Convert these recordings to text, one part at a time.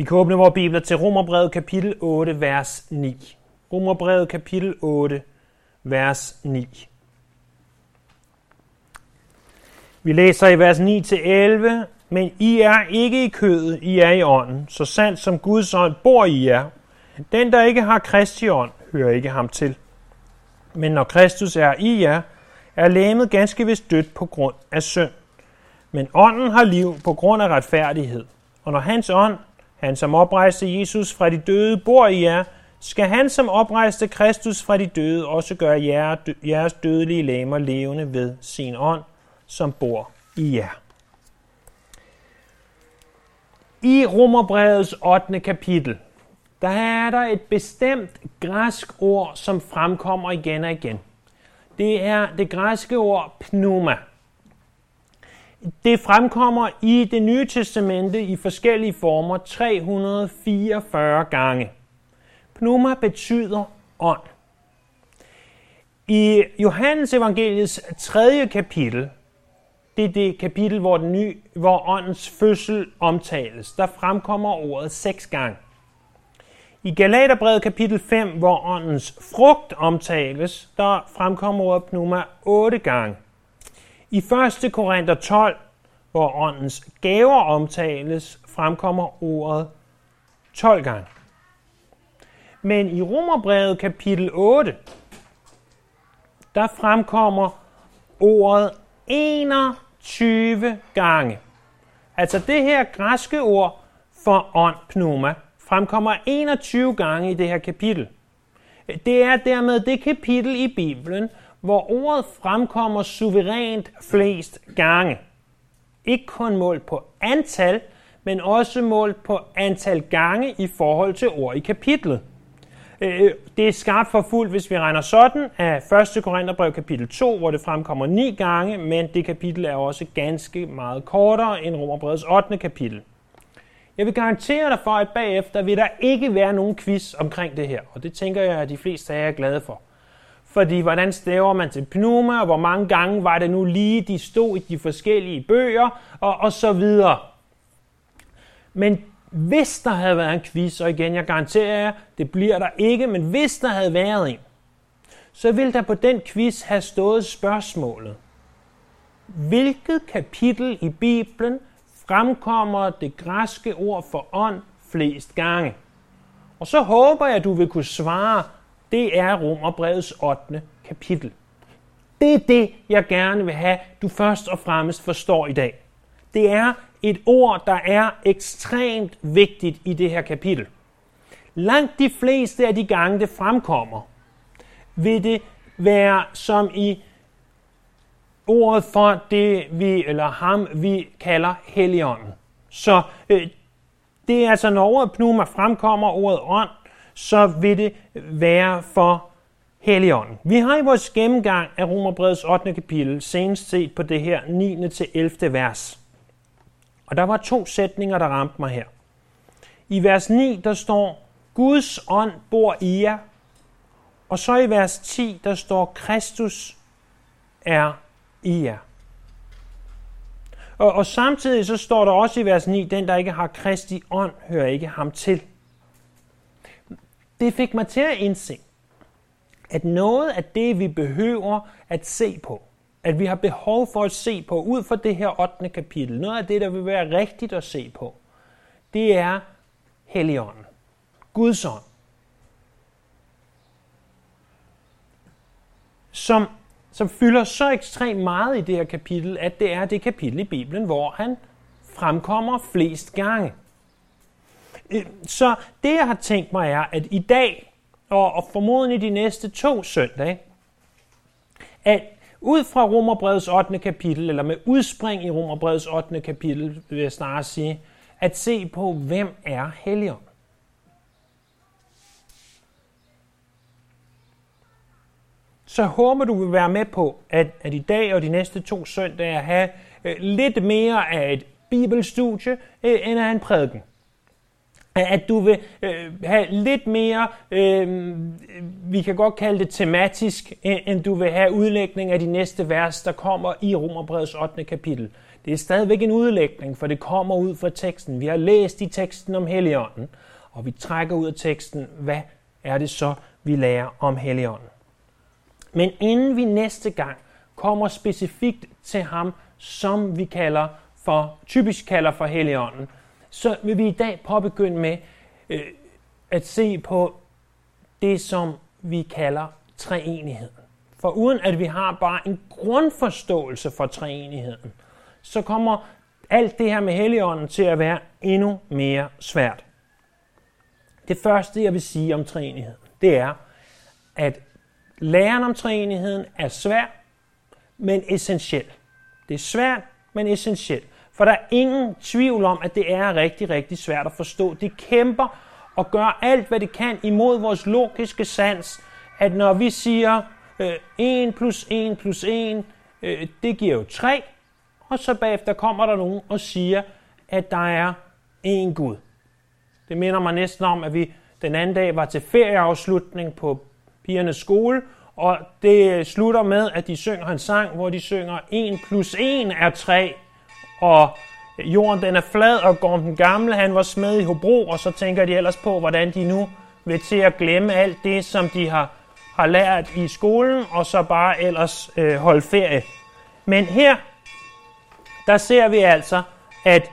Vi kan åbne vores bibler til Romerbrevet kapitel 8, vers 9. Romerbrevet kapitel 8, vers 9. Vi læser i vers 9-11, men I er ikke i kødet, I er i ånden, så sandt som Guds ånd bor i jer. Den, der ikke har Kristi ånd, hører ikke ham til. Men når Kristus er i jer, er læmet ganske vist dødt på grund af synd. Men ånden har liv på grund af retfærdighed. Og når hans ånd, han som oprejste Jesus fra de døde, bor i jer, skal han som oprejste Kristus fra de døde også gøre jeres dødelige læmer levende ved sin ånd, som bor i jer. I Romerbrevets 8. kapitel, der er der et bestemt græsk ord, som fremkommer igen og igen. Det er det græske ord pneuma. Det fremkommer i det nye testamente i forskellige former 344 gange. Pneuma betyder ånd. I Johannes evangeliets tredje kapitel, det er det kapitel, hvor, den nye, hvor åndens fødsel omtales, der fremkommer ordet seks gange. I Galaterbrevet kapitel 5, hvor åndens frugt omtales, der fremkommer ordet pneuma otte gange. I 1. Korinther 12, hvor åndens gaver omtales, fremkommer ordet 12 gange. Men i Romerbrevet kapitel 8, der fremkommer ordet 21 gange. Altså det her græske ord for ånd, pneuma, fremkommer 21 gange i det her kapitel. Det er dermed det kapitel i Bibelen, hvor ordet fremkommer suverænt flest gange. Ikke kun målt på antal, men også målt på antal gange i forhold til ord i kapitlet. Øh, det er skarpt for fuldt, hvis vi regner sådan, af 1. Korintherbrev kapitel 2, hvor det fremkommer ni gange, men det kapitel er også ganske meget kortere end Romerbrevets 8. kapitel. Jeg vil garantere dig for, at bagefter vil der ikke være nogen quiz omkring det her, og det tænker jeg, at de fleste af jer er glade for. Fordi hvordan staver man til pneuma, og hvor mange gange var det nu lige, de stod i de forskellige bøger, og, og så videre. Men hvis der havde været en quiz, og igen, jeg garanterer jer, det bliver der ikke, men hvis der havde været en, så ville der på den quiz have stået spørgsmålet. Hvilket kapitel i Bibelen fremkommer det græske ord for ånd flest gange? Og så håber jeg, at du vil kunne svare, det er Romerbrevets 8. kapitel. Det er det, jeg gerne vil have, du først og fremmest forstår i dag. Det er et ord, der er ekstremt vigtigt i det her kapitel. Langt de fleste af de gange, det fremkommer, vil det være som i ordet for det, vi, eller ham, vi kalder Helligånden. Så øh, det er altså, når ordet pneuma fremkommer, ordet ånd, så vil det være for Helligånden. Vi har i vores gennemgang af Romerbrevets 8. kapitel senest set på det her 9. til 11. vers. Og der var to sætninger, der ramte mig her. I vers 9, der står, Guds ånd bor i jer. Og så i vers 10, der står, Kristus er i jer. Og, og samtidig så står der også i vers 9, den der ikke har Kristi ånd, hører ikke ham til. Det fik mig til at indse, at noget af det, vi behøver at se på, at vi har behov for at se på, ud fra det her 8. kapitel, noget af det, der vil være rigtigt at se på, det er Helligånden. Guds ånd. Som, som fylder så ekstremt meget i det her kapitel, at det er det kapitel i Bibelen, hvor han fremkommer flest gange. Øh, så det, jeg har tænkt mig, er, at i dag, og formodentlig de næste to søndage, at ud fra Romerbrevets 8. kapitel, eller med udspring i Romerbrevets 8. kapitel, vil jeg snarere sige, at se på, hvem er Helligånd. Så håber du vil være med på, at, at i dag og de næste to søndage have øh, lidt mere af et bibelstudie øh, end af en prædiken at du vil øh, have lidt mere, øh, vi kan godt kalde det tematisk, end du vil have udlægning af de næste vers, der kommer i Romerbrevets 8. kapitel. Det er stadigvæk en udlægning, for det kommer ud fra teksten. Vi har læst i teksten om Helligånden, og vi trækker ud af teksten, hvad er det så, vi lærer om Helligånden. Men inden vi næste gang kommer specifikt til ham, som vi kalder for, typisk kalder for Helligånden, så vil vi i dag påbegynde med øh, at se på det, som vi kalder treenigheden. For uden at vi har bare en grundforståelse for treenigheden, så kommer alt det her med Helligånden til at være endnu mere svært. Det første, jeg vil sige om treenigheden, det er, at læren om treenigheden er svær, men essentiel. Det er svært, men essentielt. For der er ingen tvivl om, at det er rigtig, rigtig svært at forstå. Det kæmper og gør alt, hvad det kan imod vores logiske sans, at når vi siger øh, 1 plus 1 plus 1, øh, det giver jo 3, og så bagefter kommer der nogen og siger, at der er én Gud. Det minder mig næsten om, at vi den anden dag var til ferieafslutning på pigernes skole, og det slutter med, at de synger en sang, hvor de synger 1 plus 1 er 3, og jorden den er flad, og går den gamle, han var smed i Hobro, og så tænker de ellers på, hvordan de nu vil til at glemme alt det, som de har, har lært i skolen, og så bare ellers øh, holde ferie. Men her, der ser vi altså, at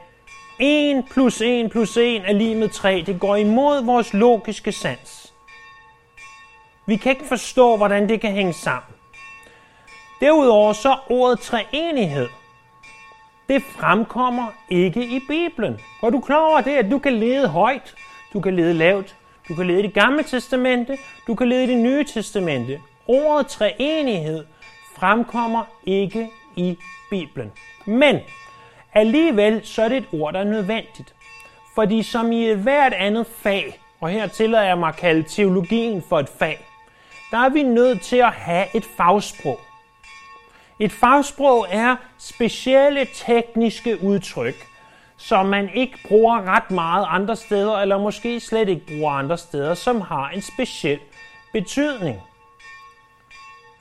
1 plus 1 plus 1 er lige med 3. Det går imod vores logiske sans. Vi kan ikke forstå, hvordan det kan hænge sammen. Derudover så ordet treenighed det fremkommer ikke i Bibelen. Og du klar over det, at du kan lede højt, du kan lede lavt, du kan lede i det gamle testamente, du kan lede i det nye testamente. Ordet treenighed fremkommer ikke i Bibelen. Men alligevel så er det et ord, der er nødvendigt. Fordi som i hvert andet fag, og her tillader jeg mig at kalde teologien for et fag, der er vi nødt til at have et fagsprog. Et fagsprog er specielle tekniske udtryk, som man ikke bruger ret meget andre steder, eller måske slet ikke bruger andre steder, som har en speciel betydning.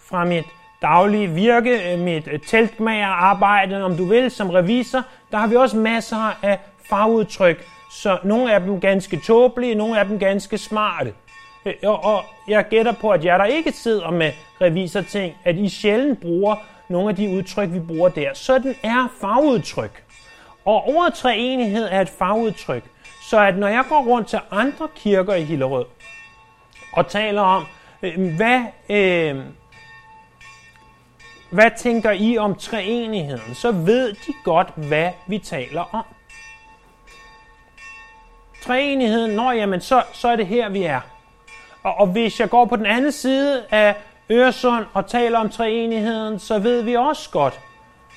Fra mit daglige virke, mit øh, teltmagerarbejde, om du vil, som revisor, der har vi også masser af fagudtryk, så nogle af dem ganske tåbelige, nogle af dem ganske smarte. Øh, og jeg gætter på, at jeg der ikke sidder med revisorting, at I sjældent bruger nogle af de udtryk, vi bruger der. Sådan er fagudtryk. Og ordet treenighed er et fagudtryk. Så at når jeg går rundt til andre kirker i Hillerød og taler om, øh, hvad, øh, hvad tænker I om treenigheden, så ved de godt, hvad vi taler om. Treenigheden, når jamen, så, så er det her, vi er. Og, og hvis jeg går på den anden side af Øresund og taler om treenigheden, så ved vi også godt,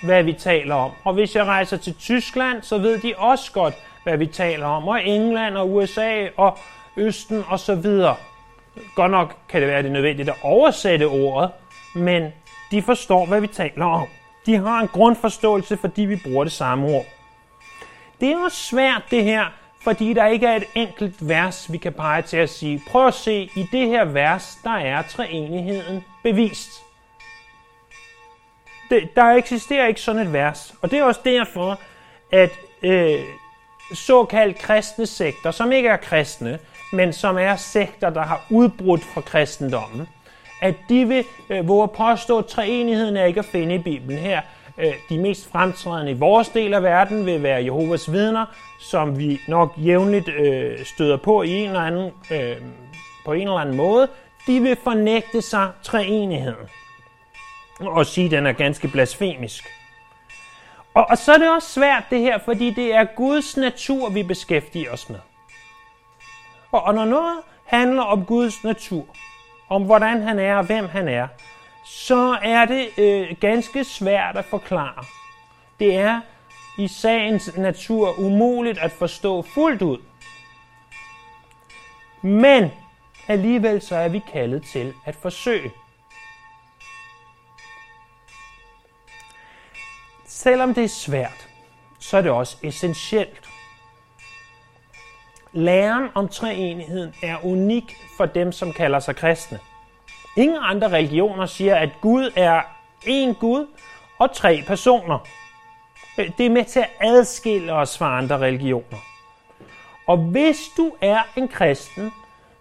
hvad vi taler om. Og hvis jeg rejser til Tyskland, så ved de også godt, hvad vi taler om. Og England og USA og Østen og så videre. Godt nok kan det være, det nødvendigt at oversætte ordet, men de forstår, hvad vi taler om. De har en grundforståelse, fordi vi bruger det samme ord. Det er også svært det her, fordi der ikke er et enkelt vers, vi kan pege til at sige, prøv at se, i det her vers, der er treenigheden bevist. Det, der eksisterer ikke sådan et vers, og det er også derfor, at øh, såkaldt kristne sekter, som ikke er kristne, men som er sekter, der har udbrudt fra kristendommen, at de vil øh, våge at påstå, at treenigheden er ikke at finde i Bibelen her. Øh, de mest fremtrædende i vores del af verden vil være Jehovas vidner, som vi nok jævnligt øh, støder på i en eller anden, øh, på en eller anden måde. De vil fornægte sig treenigheden og sige, at den er ganske blasfemisk. Og, og så er det også svært det her, fordi det er Guds natur, vi beskæftiger os med. Og, og når noget handler om Guds natur, om hvordan han er og hvem han er, så er det øh, ganske svært at forklare. Det er i sagens natur umuligt at forstå fuldt ud. Men alligevel så er vi kaldet til at forsøge. Selvom det er svært, så er det også essentielt. Læren om treenigheden er unik for dem, som kalder sig kristne. Ingen andre religioner siger, at Gud er én Gud og tre personer. Det er med til at adskille os fra andre religioner. Og hvis du er en kristen,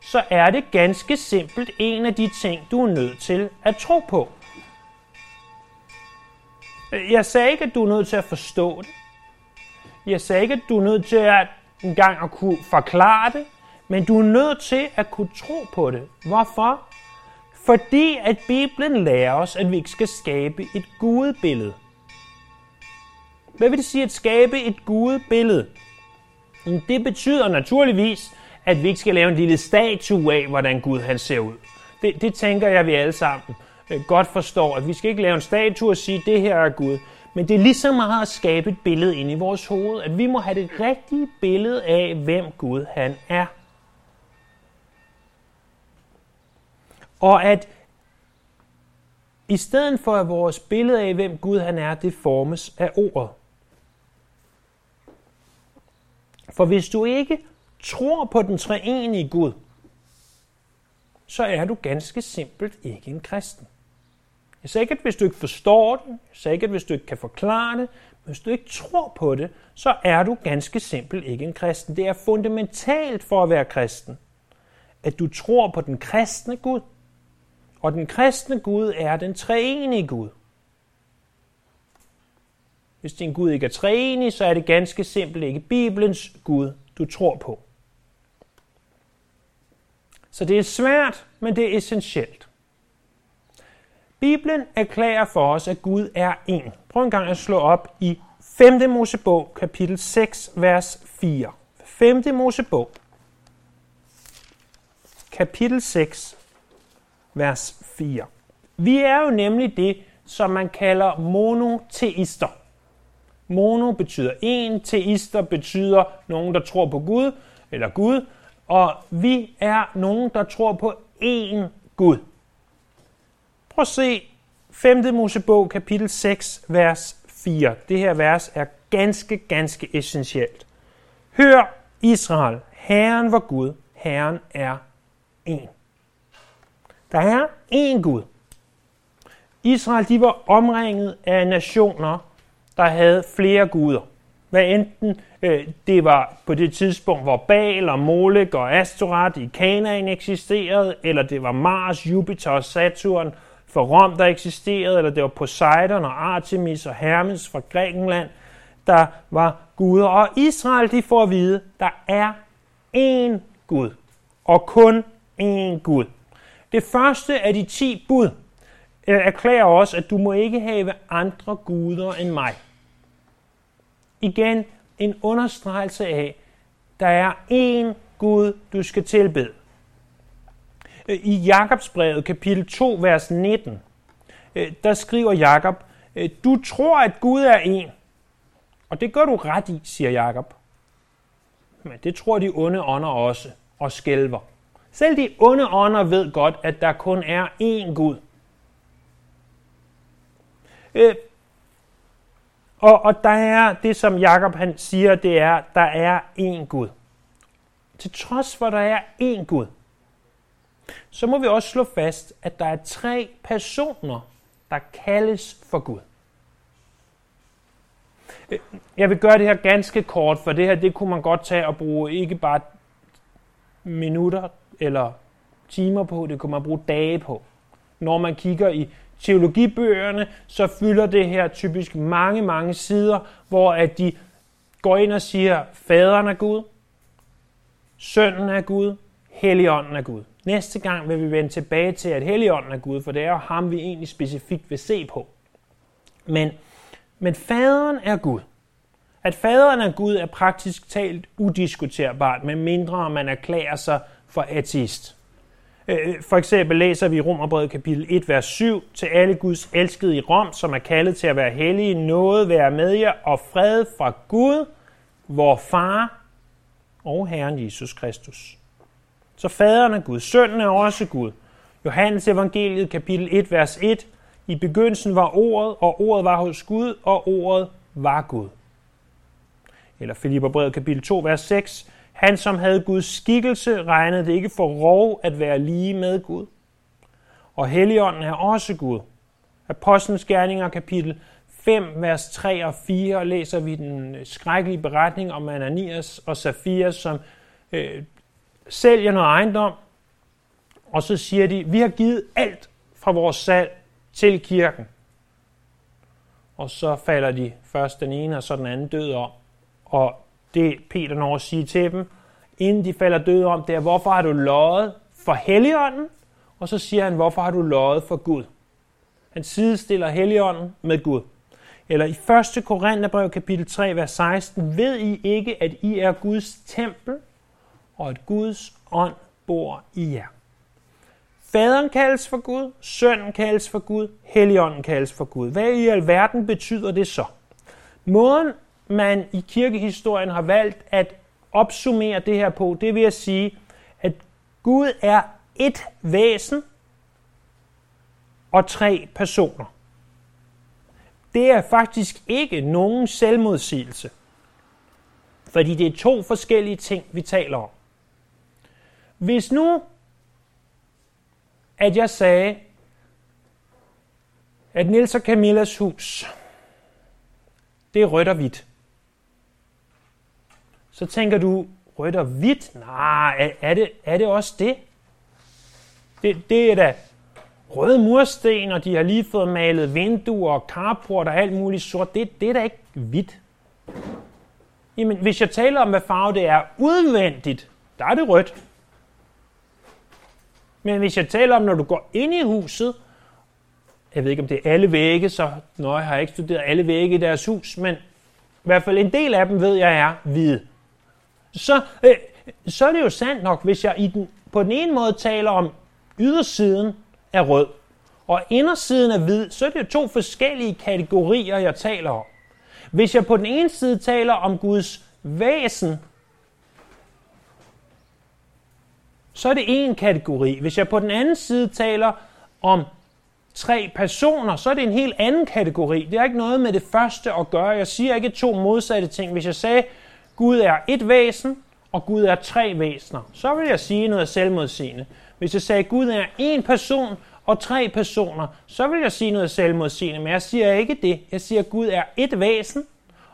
så er det ganske simpelt en af de ting, du er nødt til at tro på. Jeg sagde ikke, at du er nødt til at forstå det. Jeg sagde ikke, at du er nødt til at engang at kunne forklare det, men du er nødt til at kunne tro på det. Hvorfor? Fordi at Bibelen lærer os, at vi ikke skal skabe et gudebillede. Hvad vil det sige at skabe et gudebillede? Det betyder naturligvis, at vi ikke skal lave en lille statue af, hvordan Gud han ser ud. Det, det tænker jeg, vi alle sammen øh, godt forstår, at vi skal ikke lave en statue og sige, at det her er Gud. Men det er lige så meget at skabe et billede ind i vores hoved, at vi må have det rigtige billede af, hvem Gud han er. Og at i stedet for at vores billede af, hvem Gud han er, det formes af ordet. For hvis du ikke tror på den treenige Gud, så er du ganske simpelt ikke en kristen. Jeg sagde ikke, at hvis du ikke forstår det, jeg sagde ikke, at hvis du ikke kan forklare det, men hvis du ikke tror på det, så er du ganske simpelt ikke en kristen. Det er fundamentalt for at være kristen, at du tror på den kristne Gud. Og den kristne Gud er den treenige Gud. Hvis din Gud ikke er treenig, så er det ganske simpelt ikke Bibelens Gud, du tror på. Så det er svært, men det er essentielt. Bibelen erklærer for os, at Gud er en. Prøv en gang at slå op i 5. Mosebog, kapitel 6, vers 4. 5. Mosebog, kapitel 6, vers 4. Vi er jo nemlig det, som man kalder monoteister. Mono betyder en, teister betyder nogen, der tror på Gud, eller Gud, og vi er nogen, der tror på én Gud. Prøv at se 5. Mosebog, kapitel 6, vers 4. Det her vers er ganske, ganske essentielt. Hør Israel, Herren var Gud, Herren er en. Der er én Gud. Israel de var omringet af nationer, der havde flere guder. Hvad enten øh, det var på det tidspunkt, hvor Baal og Molek og Astorat i Kanaan eksisterede, eller det var Mars, Jupiter og Saturn for Rom, der eksisterede, eller det var Poseidon og Artemis og Hermes fra Grækenland, der var guder. Og Israel, de får at vide, der er én Gud, og kun én Gud. Det første af de ti bud øh, erklærer også, at du må ikke have andre guder end mig. Igen en understregelse af, der er én Gud, du skal tilbede. Øh, I Jakobsbrevet kapitel 2, vers 19, øh, der skriver Jakob, du tror, at Gud er en. Og det gør du ret i, siger Jakob. Men det tror de onde ånder også, og skælver. Selv de onde ånder ved godt, at der kun er én Gud. Øh, og, og der er det, som Jakob han siger, det er, der er én Gud. Til trods for, at der er én Gud, så må vi også slå fast, at der er tre personer, der kaldes for Gud. Øh, jeg vil gøre det her ganske kort, for det her det kunne man godt tage og bruge ikke bare minutter eller timer på, det kunne man bruge dage på. Når man kigger i teologibøgerne, så fylder det her typisk mange, mange sider, hvor at de går ind og siger, faderen er Gud, sønnen er Gud, helligånden er Gud. Næste gang vil vi vende tilbage til, at helligånden er Gud, for det er jo ham, vi egentlig specifikt vil se på. Men, men faderen er Gud. At faderen er Gud er praktisk talt udiskuterbart, med mindre man erklærer sig for ateist. Øh, øh, for eksempel læser vi i Romerbrevet kapitel 1, vers 7, til alle Guds elskede i Rom, som er kaldet til at være hellige, noget være med jer, og fred fra Gud, vor far og Herren Jesus Kristus. Så faderen er Gud, sønnen er også Gud. Johannes evangeliet kapitel 1, vers 1, i begyndelsen var ordet, og ordet var hos Gud, og ordet var Gud. Eller Filipperbrevet kapitel 2, vers 6, han, som havde Guds skikkelse, regnede det ikke for rov at være lige med Gud. Og Helligånden er også Gud. Apostlenes Gerninger kapitel 5, vers 3 og 4, læser vi den øh, skrækkelige beretning om Ananias og Safira, som øh, sælger noget ejendom, og så siger de, vi har givet alt fra vores salg til kirken. Og så falder de først den ene og så den anden død om. Og det Peter når at sige til dem, inden de falder døde om, det er, hvorfor har du løjet for Helligånden? Og så siger han, hvorfor har du løjet for Gud? Han sidestiller Helligånden med Gud. Eller i 1. Korintherbrev kapitel 3, vers 16, ved I ikke, at I er Guds tempel, og at Guds ånd bor i jer. Faderen kaldes for Gud, sønnen kaldes for Gud, helligånden kaldes for Gud. Hvad i alverden betyder det så? Måden, man i kirkehistorien har valgt at opsummere det her på, det vil jeg sige, at Gud er et væsen og tre personer. Det er faktisk ikke nogen selvmodsigelse, fordi det er to forskellige ting, vi taler om. Hvis nu, at jeg sagde, at Nils og Camillas hus, det er rødt og hvidt, så tænker du, rødt og hvidt? Nej, er det, er det også det? det? Det er da røde mursten, og de har lige fået malet vinduer og carport og alt muligt sort. Det, det er da ikke hvidt. Jamen, hvis jeg taler om, hvad farve det er udvendigt, der er det rødt. Men hvis jeg taler om, når du går ind i huset, jeg ved ikke, om det er alle vægge, så nøj, har jeg ikke studeret alle vægge i deres hus, men i hvert fald en del af dem ved jeg er hvide. Så, øh, så er det jo sandt nok, hvis jeg i den, på den ene måde taler om ydersiden er rød, og indersiden er hvid, så er det jo to forskellige kategorier, jeg taler om. Hvis jeg på den ene side taler om Guds væsen, så er det en kategori. Hvis jeg på den anden side taler om tre personer, så er det en helt anden kategori. Det har ikke noget med det første at gøre. Jeg siger ikke to modsatte ting. Hvis jeg sagde, Gud er et væsen, og Gud er tre væsener, så vil jeg sige noget selvmodsigende. Hvis jeg sagde, Gud er en person og tre personer, så vil jeg sige noget selvmodsigende, men jeg siger ikke det. Jeg siger, at Gud er et væsen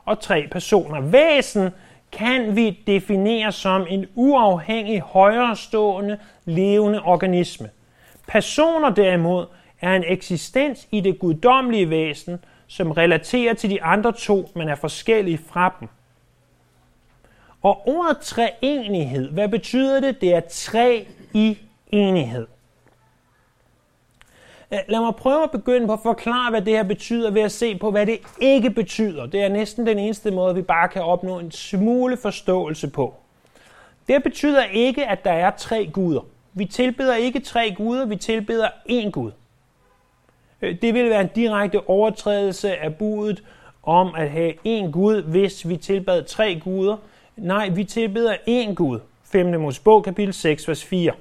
og tre personer. Væsen kan vi definere som en uafhængig, højrestående, levende organisme. Personer derimod er en eksistens i det guddommelige væsen, som relaterer til de andre to, men er forskellige fra dem. Og ordet treenighed, hvad betyder det? Det er tre i enighed. Øh, lad mig prøve at begynde på at forklare, hvad det her betyder, ved at se på, hvad det ikke betyder. Det er næsten den eneste måde, vi bare kan opnå en smule forståelse på. Det betyder ikke, at der er tre guder. Vi tilbeder ikke tre guder, vi tilbeder én Gud. Øh, det vil være en direkte overtrædelse af budet om at have én Gud, hvis vi tilbad tre guder. Nej, vi tilbeder én Gud. 5. Mosebog, kapitel 6, vers 4.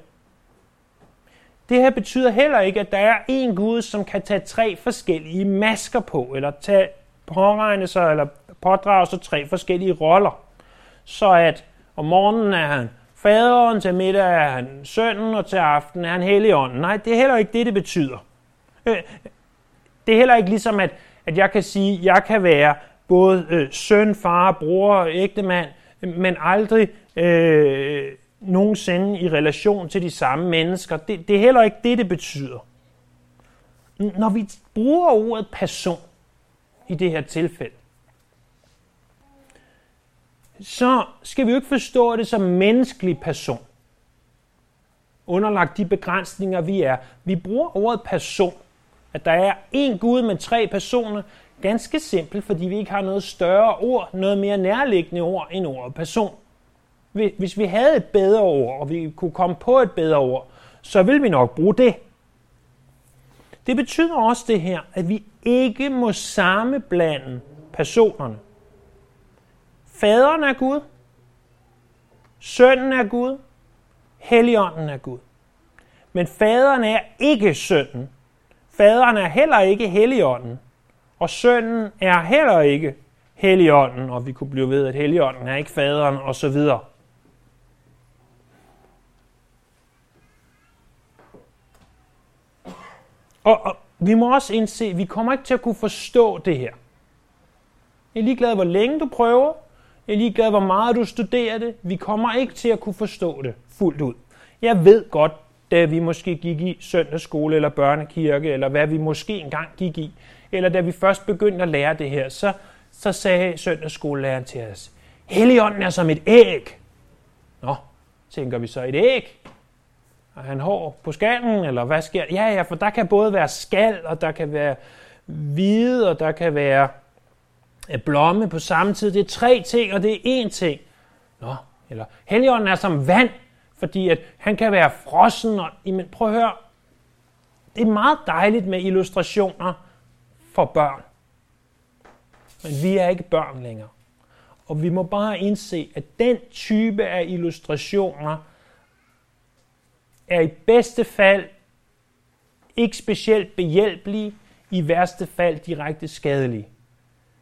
Det her betyder heller ikke, at der er en Gud, som kan tage tre forskellige masker på, eller tage, påregne sig, eller pådrage sig tre forskellige roller. Så at om morgenen er han faderen, til middag er han sønnen, og til aften er han helligånden. Nej, det er heller ikke det, det betyder. Øh, det er heller ikke ligesom, at, at jeg kan sige, at jeg kan være både øh, søn, far, bror, ægtemand, men aldrig øh, nogensinde i relation til de samme mennesker. Det, det er heller ikke det, det betyder. Når vi bruger ordet person i det her tilfælde, så skal vi jo ikke forstå det som menneskelig person. Underlagt de begrænsninger, vi er. Vi bruger ordet person. At der er en Gud med tre personer, ganske simpelt, fordi vi ikke har noget større ord, noget mere nærliggende ord end ordet person. Hvis vi havde et bedre ord, og vi kunne komme på et bedre ord, så vil vi nok bruge det. Det betyder også det her, at vi ikke må sammenblande personerne. Faderen er Gud, sønnen er Gud, helligånden er Gud. Men faderen er ikke sønnen. Faderen er heller ikke helligånden. Og sønnen er heller ikke helligånden, og vi kunne blive ved, at helligånden er ikke faderen, og så videre. Og, og vi må også indse, at vi kommer ikke til at kunne forstå det her. Jeg er ligeglad, hvor længe du prøver. Jeg er ligeglad, hvor meget du studerer det. Vi kommer ikke til at kunne forstå det fuldt ud. Jeg ved godt, da vi måske gik i søndagsskole eller børnekirke, eller hvad vi måske engang gik i, eller da vi først begyndte at lære det her, så, så sagde søndagsskolelæreren til os, Helligånden er som et æg. Nå, tænker vi så, et æg? Er han hår på skallen, eller hvad sker Ja, ja, for der kan både være skal, og der kan være hvide, og der kan være øh, blomme på samme tid. Det er tre ting, og det er én ting. Nå, eller Helligånden er som vand, fordi at han kan være frossen. Og, men prøv at høre. Det er meget dejligt med illustrationer for børn. Men vi er ikke børn længere. Og vi må bare indse, at den type af illustrationer er i bedste fald ikke specielt behjælpelige, i værste fald direkte skadelige.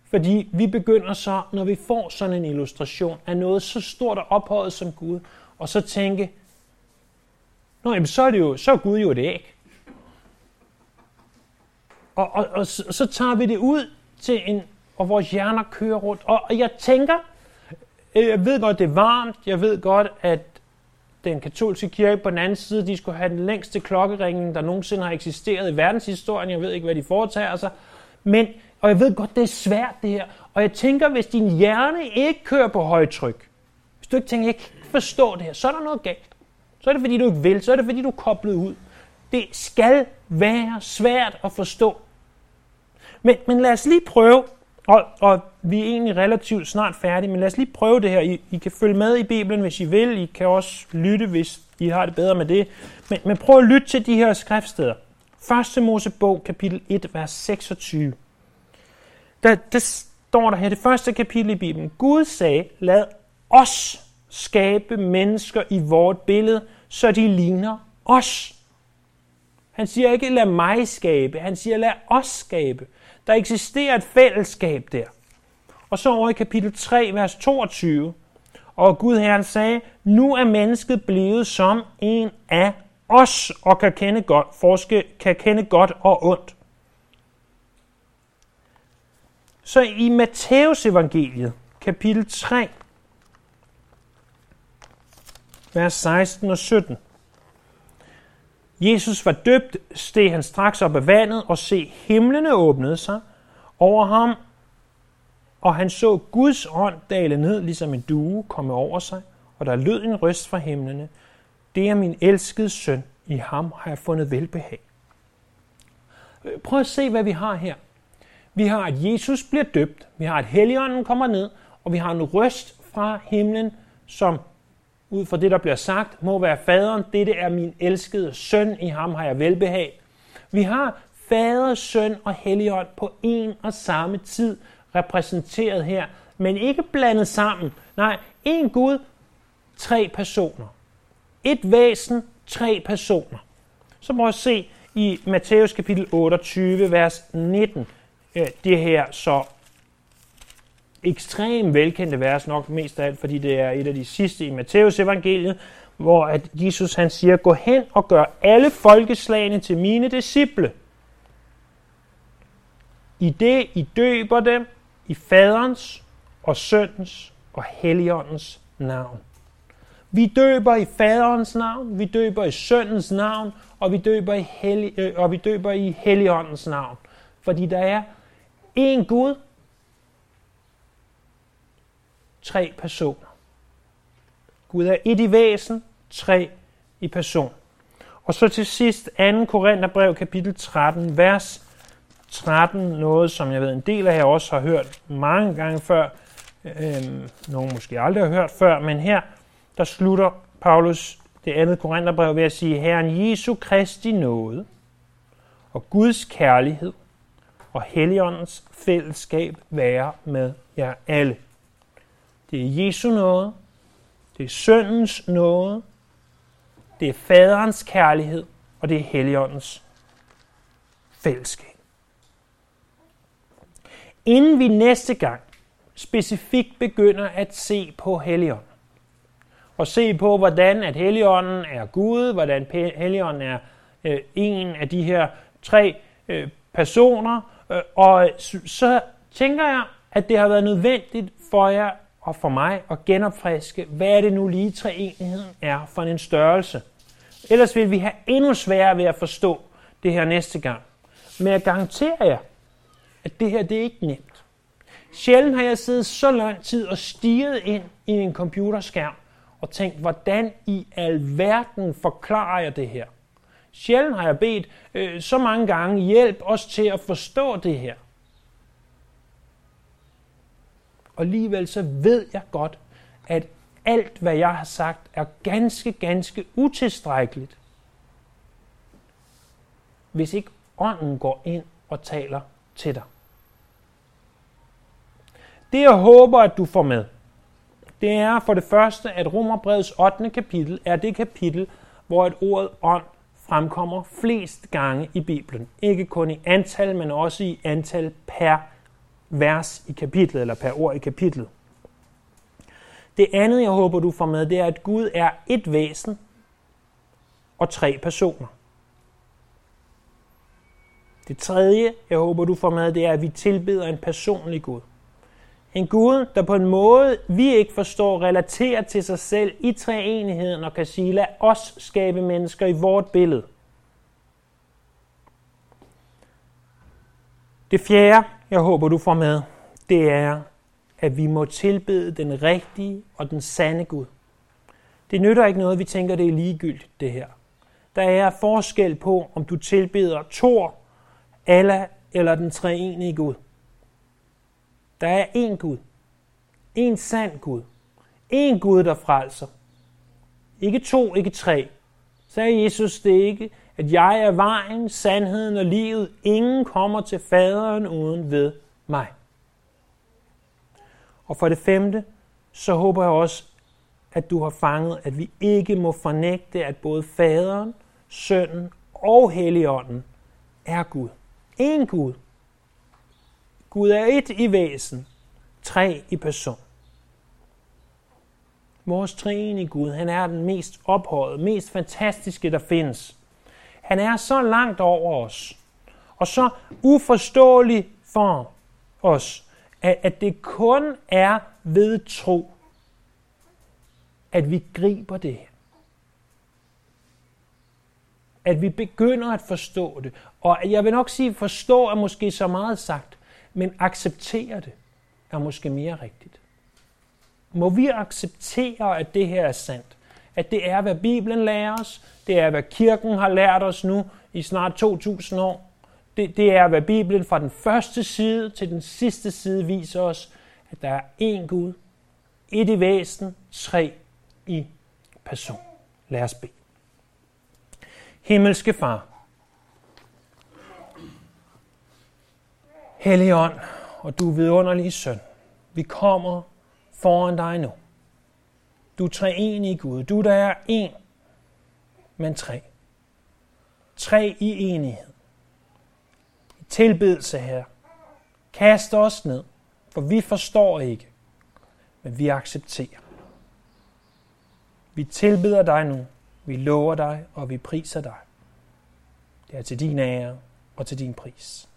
Fordi vi begynder så, når vi får sådan en illustration af noget så stort og ophøjet som Gud, og så tænke, Nå, jamen, så er, det jo, så er Gud jo et æg. Og, og, og så, så tager vi det ud til en, og vores hjerner kører rundt. Og, og jeg tænker, øh, jeg ved godt, det er varmt, jeg ved godt, at den katolske kirke på den anden side, de skulle have den længste klokkeringen, der nogensinde har eksisteret i verdenshistorien. Jeg ved ikke, hvad de foretager sig. Men, og jeg ved godt, det er svært det her. Og jeg tænker, hvis din hjerne ikke kører på højtryk, hvis du ikke tænker, jeg kan ikke forstå det her, så er der noget galt. Så er det, fordi du ikke vil. Så er det, fordi du er koblet ud. Det skal være svært at forstå. Men, men lad os lige prøve, og, og vi er egentlig relativt snart færdige, men lad os lige prøve det her. I, I kan følge med i Bibelen, hvis I vil. I kan også lytte, hvis I har det bedre med det. Men, men prøv at lytte til de her skriftsteder. 1. Mosebog, kapitel 1, vers 26. Der, der står der her, det første kapitel i Bibelen. Gud sagde, lad os skabe mennesker i vort billede, så de ligner os. Han siger ikke, lad mig skabe. Han siger, lad os skabe. Der eksisterer et fællesskab der. Og så over i kapitel 3, vers 22. Og Gud Herren sagde, nu er mennesket blevet som en af os, og kan kende godt, forske, kan kende godt og ondt. Så i Matteus evangeliet, kapitel 3, vers 16 og 17. Jesus var døbt, steg han straks op af vandet, og se, himlene åbnede sig over ham, og han så Guds ånd dale ned, ligesom en due komme over sig, og der lød en røst fra himlene. Det er min elskede søn, i ham har jeg fundet velbehag. Øh, prøv at se, hvad vi har her. Vi har, at Jesus bliver døbt, vi har, at Helligånden kommer ned, og vi har en røst fra himlen, som ud fra det, der bliver sagt, må være faderen. Dette er min elskede søn, i ham har jeg velbehag. Vi har fader, søn og helligånd på en og samme tid repræsenteret her, men ikke blandet sammen. Nej, en Gud, tre personer. Et væsen, tre personer. Så må jeg se i Matthæus kapitel 28, vers 19, øh, det her så ekstremt velkendte vers, nok mest af alt, fordi det er et af de sidste i Matteus evangeliet, hvor at Jesus han siger, gå hen og gør alle folkeslagene til mine disciple. I det I døber dem i faderens og søndens og helligåndens navn. Vi døber i faderens navn, vi døber i søndens navn, og vi døber i, hellig, øh, og vi døber i helligåndens navn. Fordi der er én Gud, tre personer. Gud er et i væsen, tre i person. Og så til sidst 2. Korintherbrev kapitel 13, vers 13, noget som jeg ved en del af jer også har hørt mange gange før, øhm, nogen måske aldrig har hørt før, men her der slutter Paulus det andet Korintherbrev ved at sige, Herren Jesu Kristi nåde og Guds kærlighed og Helligåndens fællesskab være med jer alle. Det er Jesu noget. Det er søndens noget. Det er faderens kærlighed. Og det er Helligåndens fællesskab. Inden vi næste gang specifikt begynder at se på Helligånden, og se på, hvordan at Helligånden er Gud, hvordan Helligånden er øh, en af de her tre øh, personer, øh, og så tænker jeg, at det har været nødvendigt for jer og for mig at genopfriske, hvad er det nu lige treenigheden er for en størrelse. Ellers vil vi have endnu sværere ved at forstå det her næste gang. Men jeg garanterer jer, at det her det er ikke nemt. Sjældent har jeg siddet så lang tid og stiget ind i en computerskærm og tænkt, hvordan i alverden forklarer jeg det her? Sjældent har jeg bedt øh, så mange gange hjælp os til at forstå det her. Og alligevel så ved jeg godt, at alt, hvad jeg har sagt, er ganske, ganske utilstrækkeligt, hvis ikke ånden går ind og taler til dig. Det jeg håber, at du får med, det er for det første, at Romerbrevets 8. kapitel er det kapitel, hvor et ordet ånd fremkommer flest gange i Bibelen. Ikke kun i antal, men også i antal per vers i kapitlet, eller per ord i kapitlet. Det andet, jeg håber, du får med, det er, at Gud er et væsen og tre personer. Det tredje, jeg håber, du får med, det er, at vi tilbeder en personlig Gud. En Gud, der på en måde, vi ikke forstår, relaterer til sig selv i treenigheden og kan sige, lad os skabe mennesker i vort billede. Det fjerde, jeg håber, du får med, det er, at vi må tilbede den rigtige og den sande Gud. Det nytter ikke noget, vi tænker, det er ligegyldigt, det her. Der er forskel på, om du tilbeder Thor, Allah eller den treenige Gud. Der er én Gud. En sand Gud. En Gud, der frelser. Ikke to, ikke tre. Sagde Jesus det ikke, at jeg er vejen, sandheden og livet. Ingen kommer til faderen uden ved mig. Og for det femte, så håber jeg også, at du har fanget, at vi ikke må fornægte, at både faderen, sønnen og helligånden er Gud. En Gud. Gud er et i væsen, tre i person. Vores treenige Gud, han er den mest ophøjet, mest fantastiske, der findes. Han er så langt over os, og så uforståelig for os, at, at det kun er ved tro, at vi griber det her. At vi begynder at forstå det. Og jeg vil nok sige, forstå er måske så meget sagt, men acceptere det er måske mere rigtigt. Må vi acceptere, at det her er sandt? At det er, hvad Bibelen lærer os, det er, hvad kirken har lært os nu i snart 2000 år, det, det er, hvad Bibelen fra den første side til den sidste side viser os, at der er én Gud, et i væsen, tre i person. Lad os bede. Himmelske Far, Helligånd, og du vidunderlige søn, vi kommer foran dig nu. Du er i Gud. Du der er en, men tre. Tre i enighed tilbedelse her. Kast os ned, for vi forstår ikke, men vi accepterer. Vi tilbeder dig nu, vi lover dig, og vi priser dig. Det er til din ære og til din pris.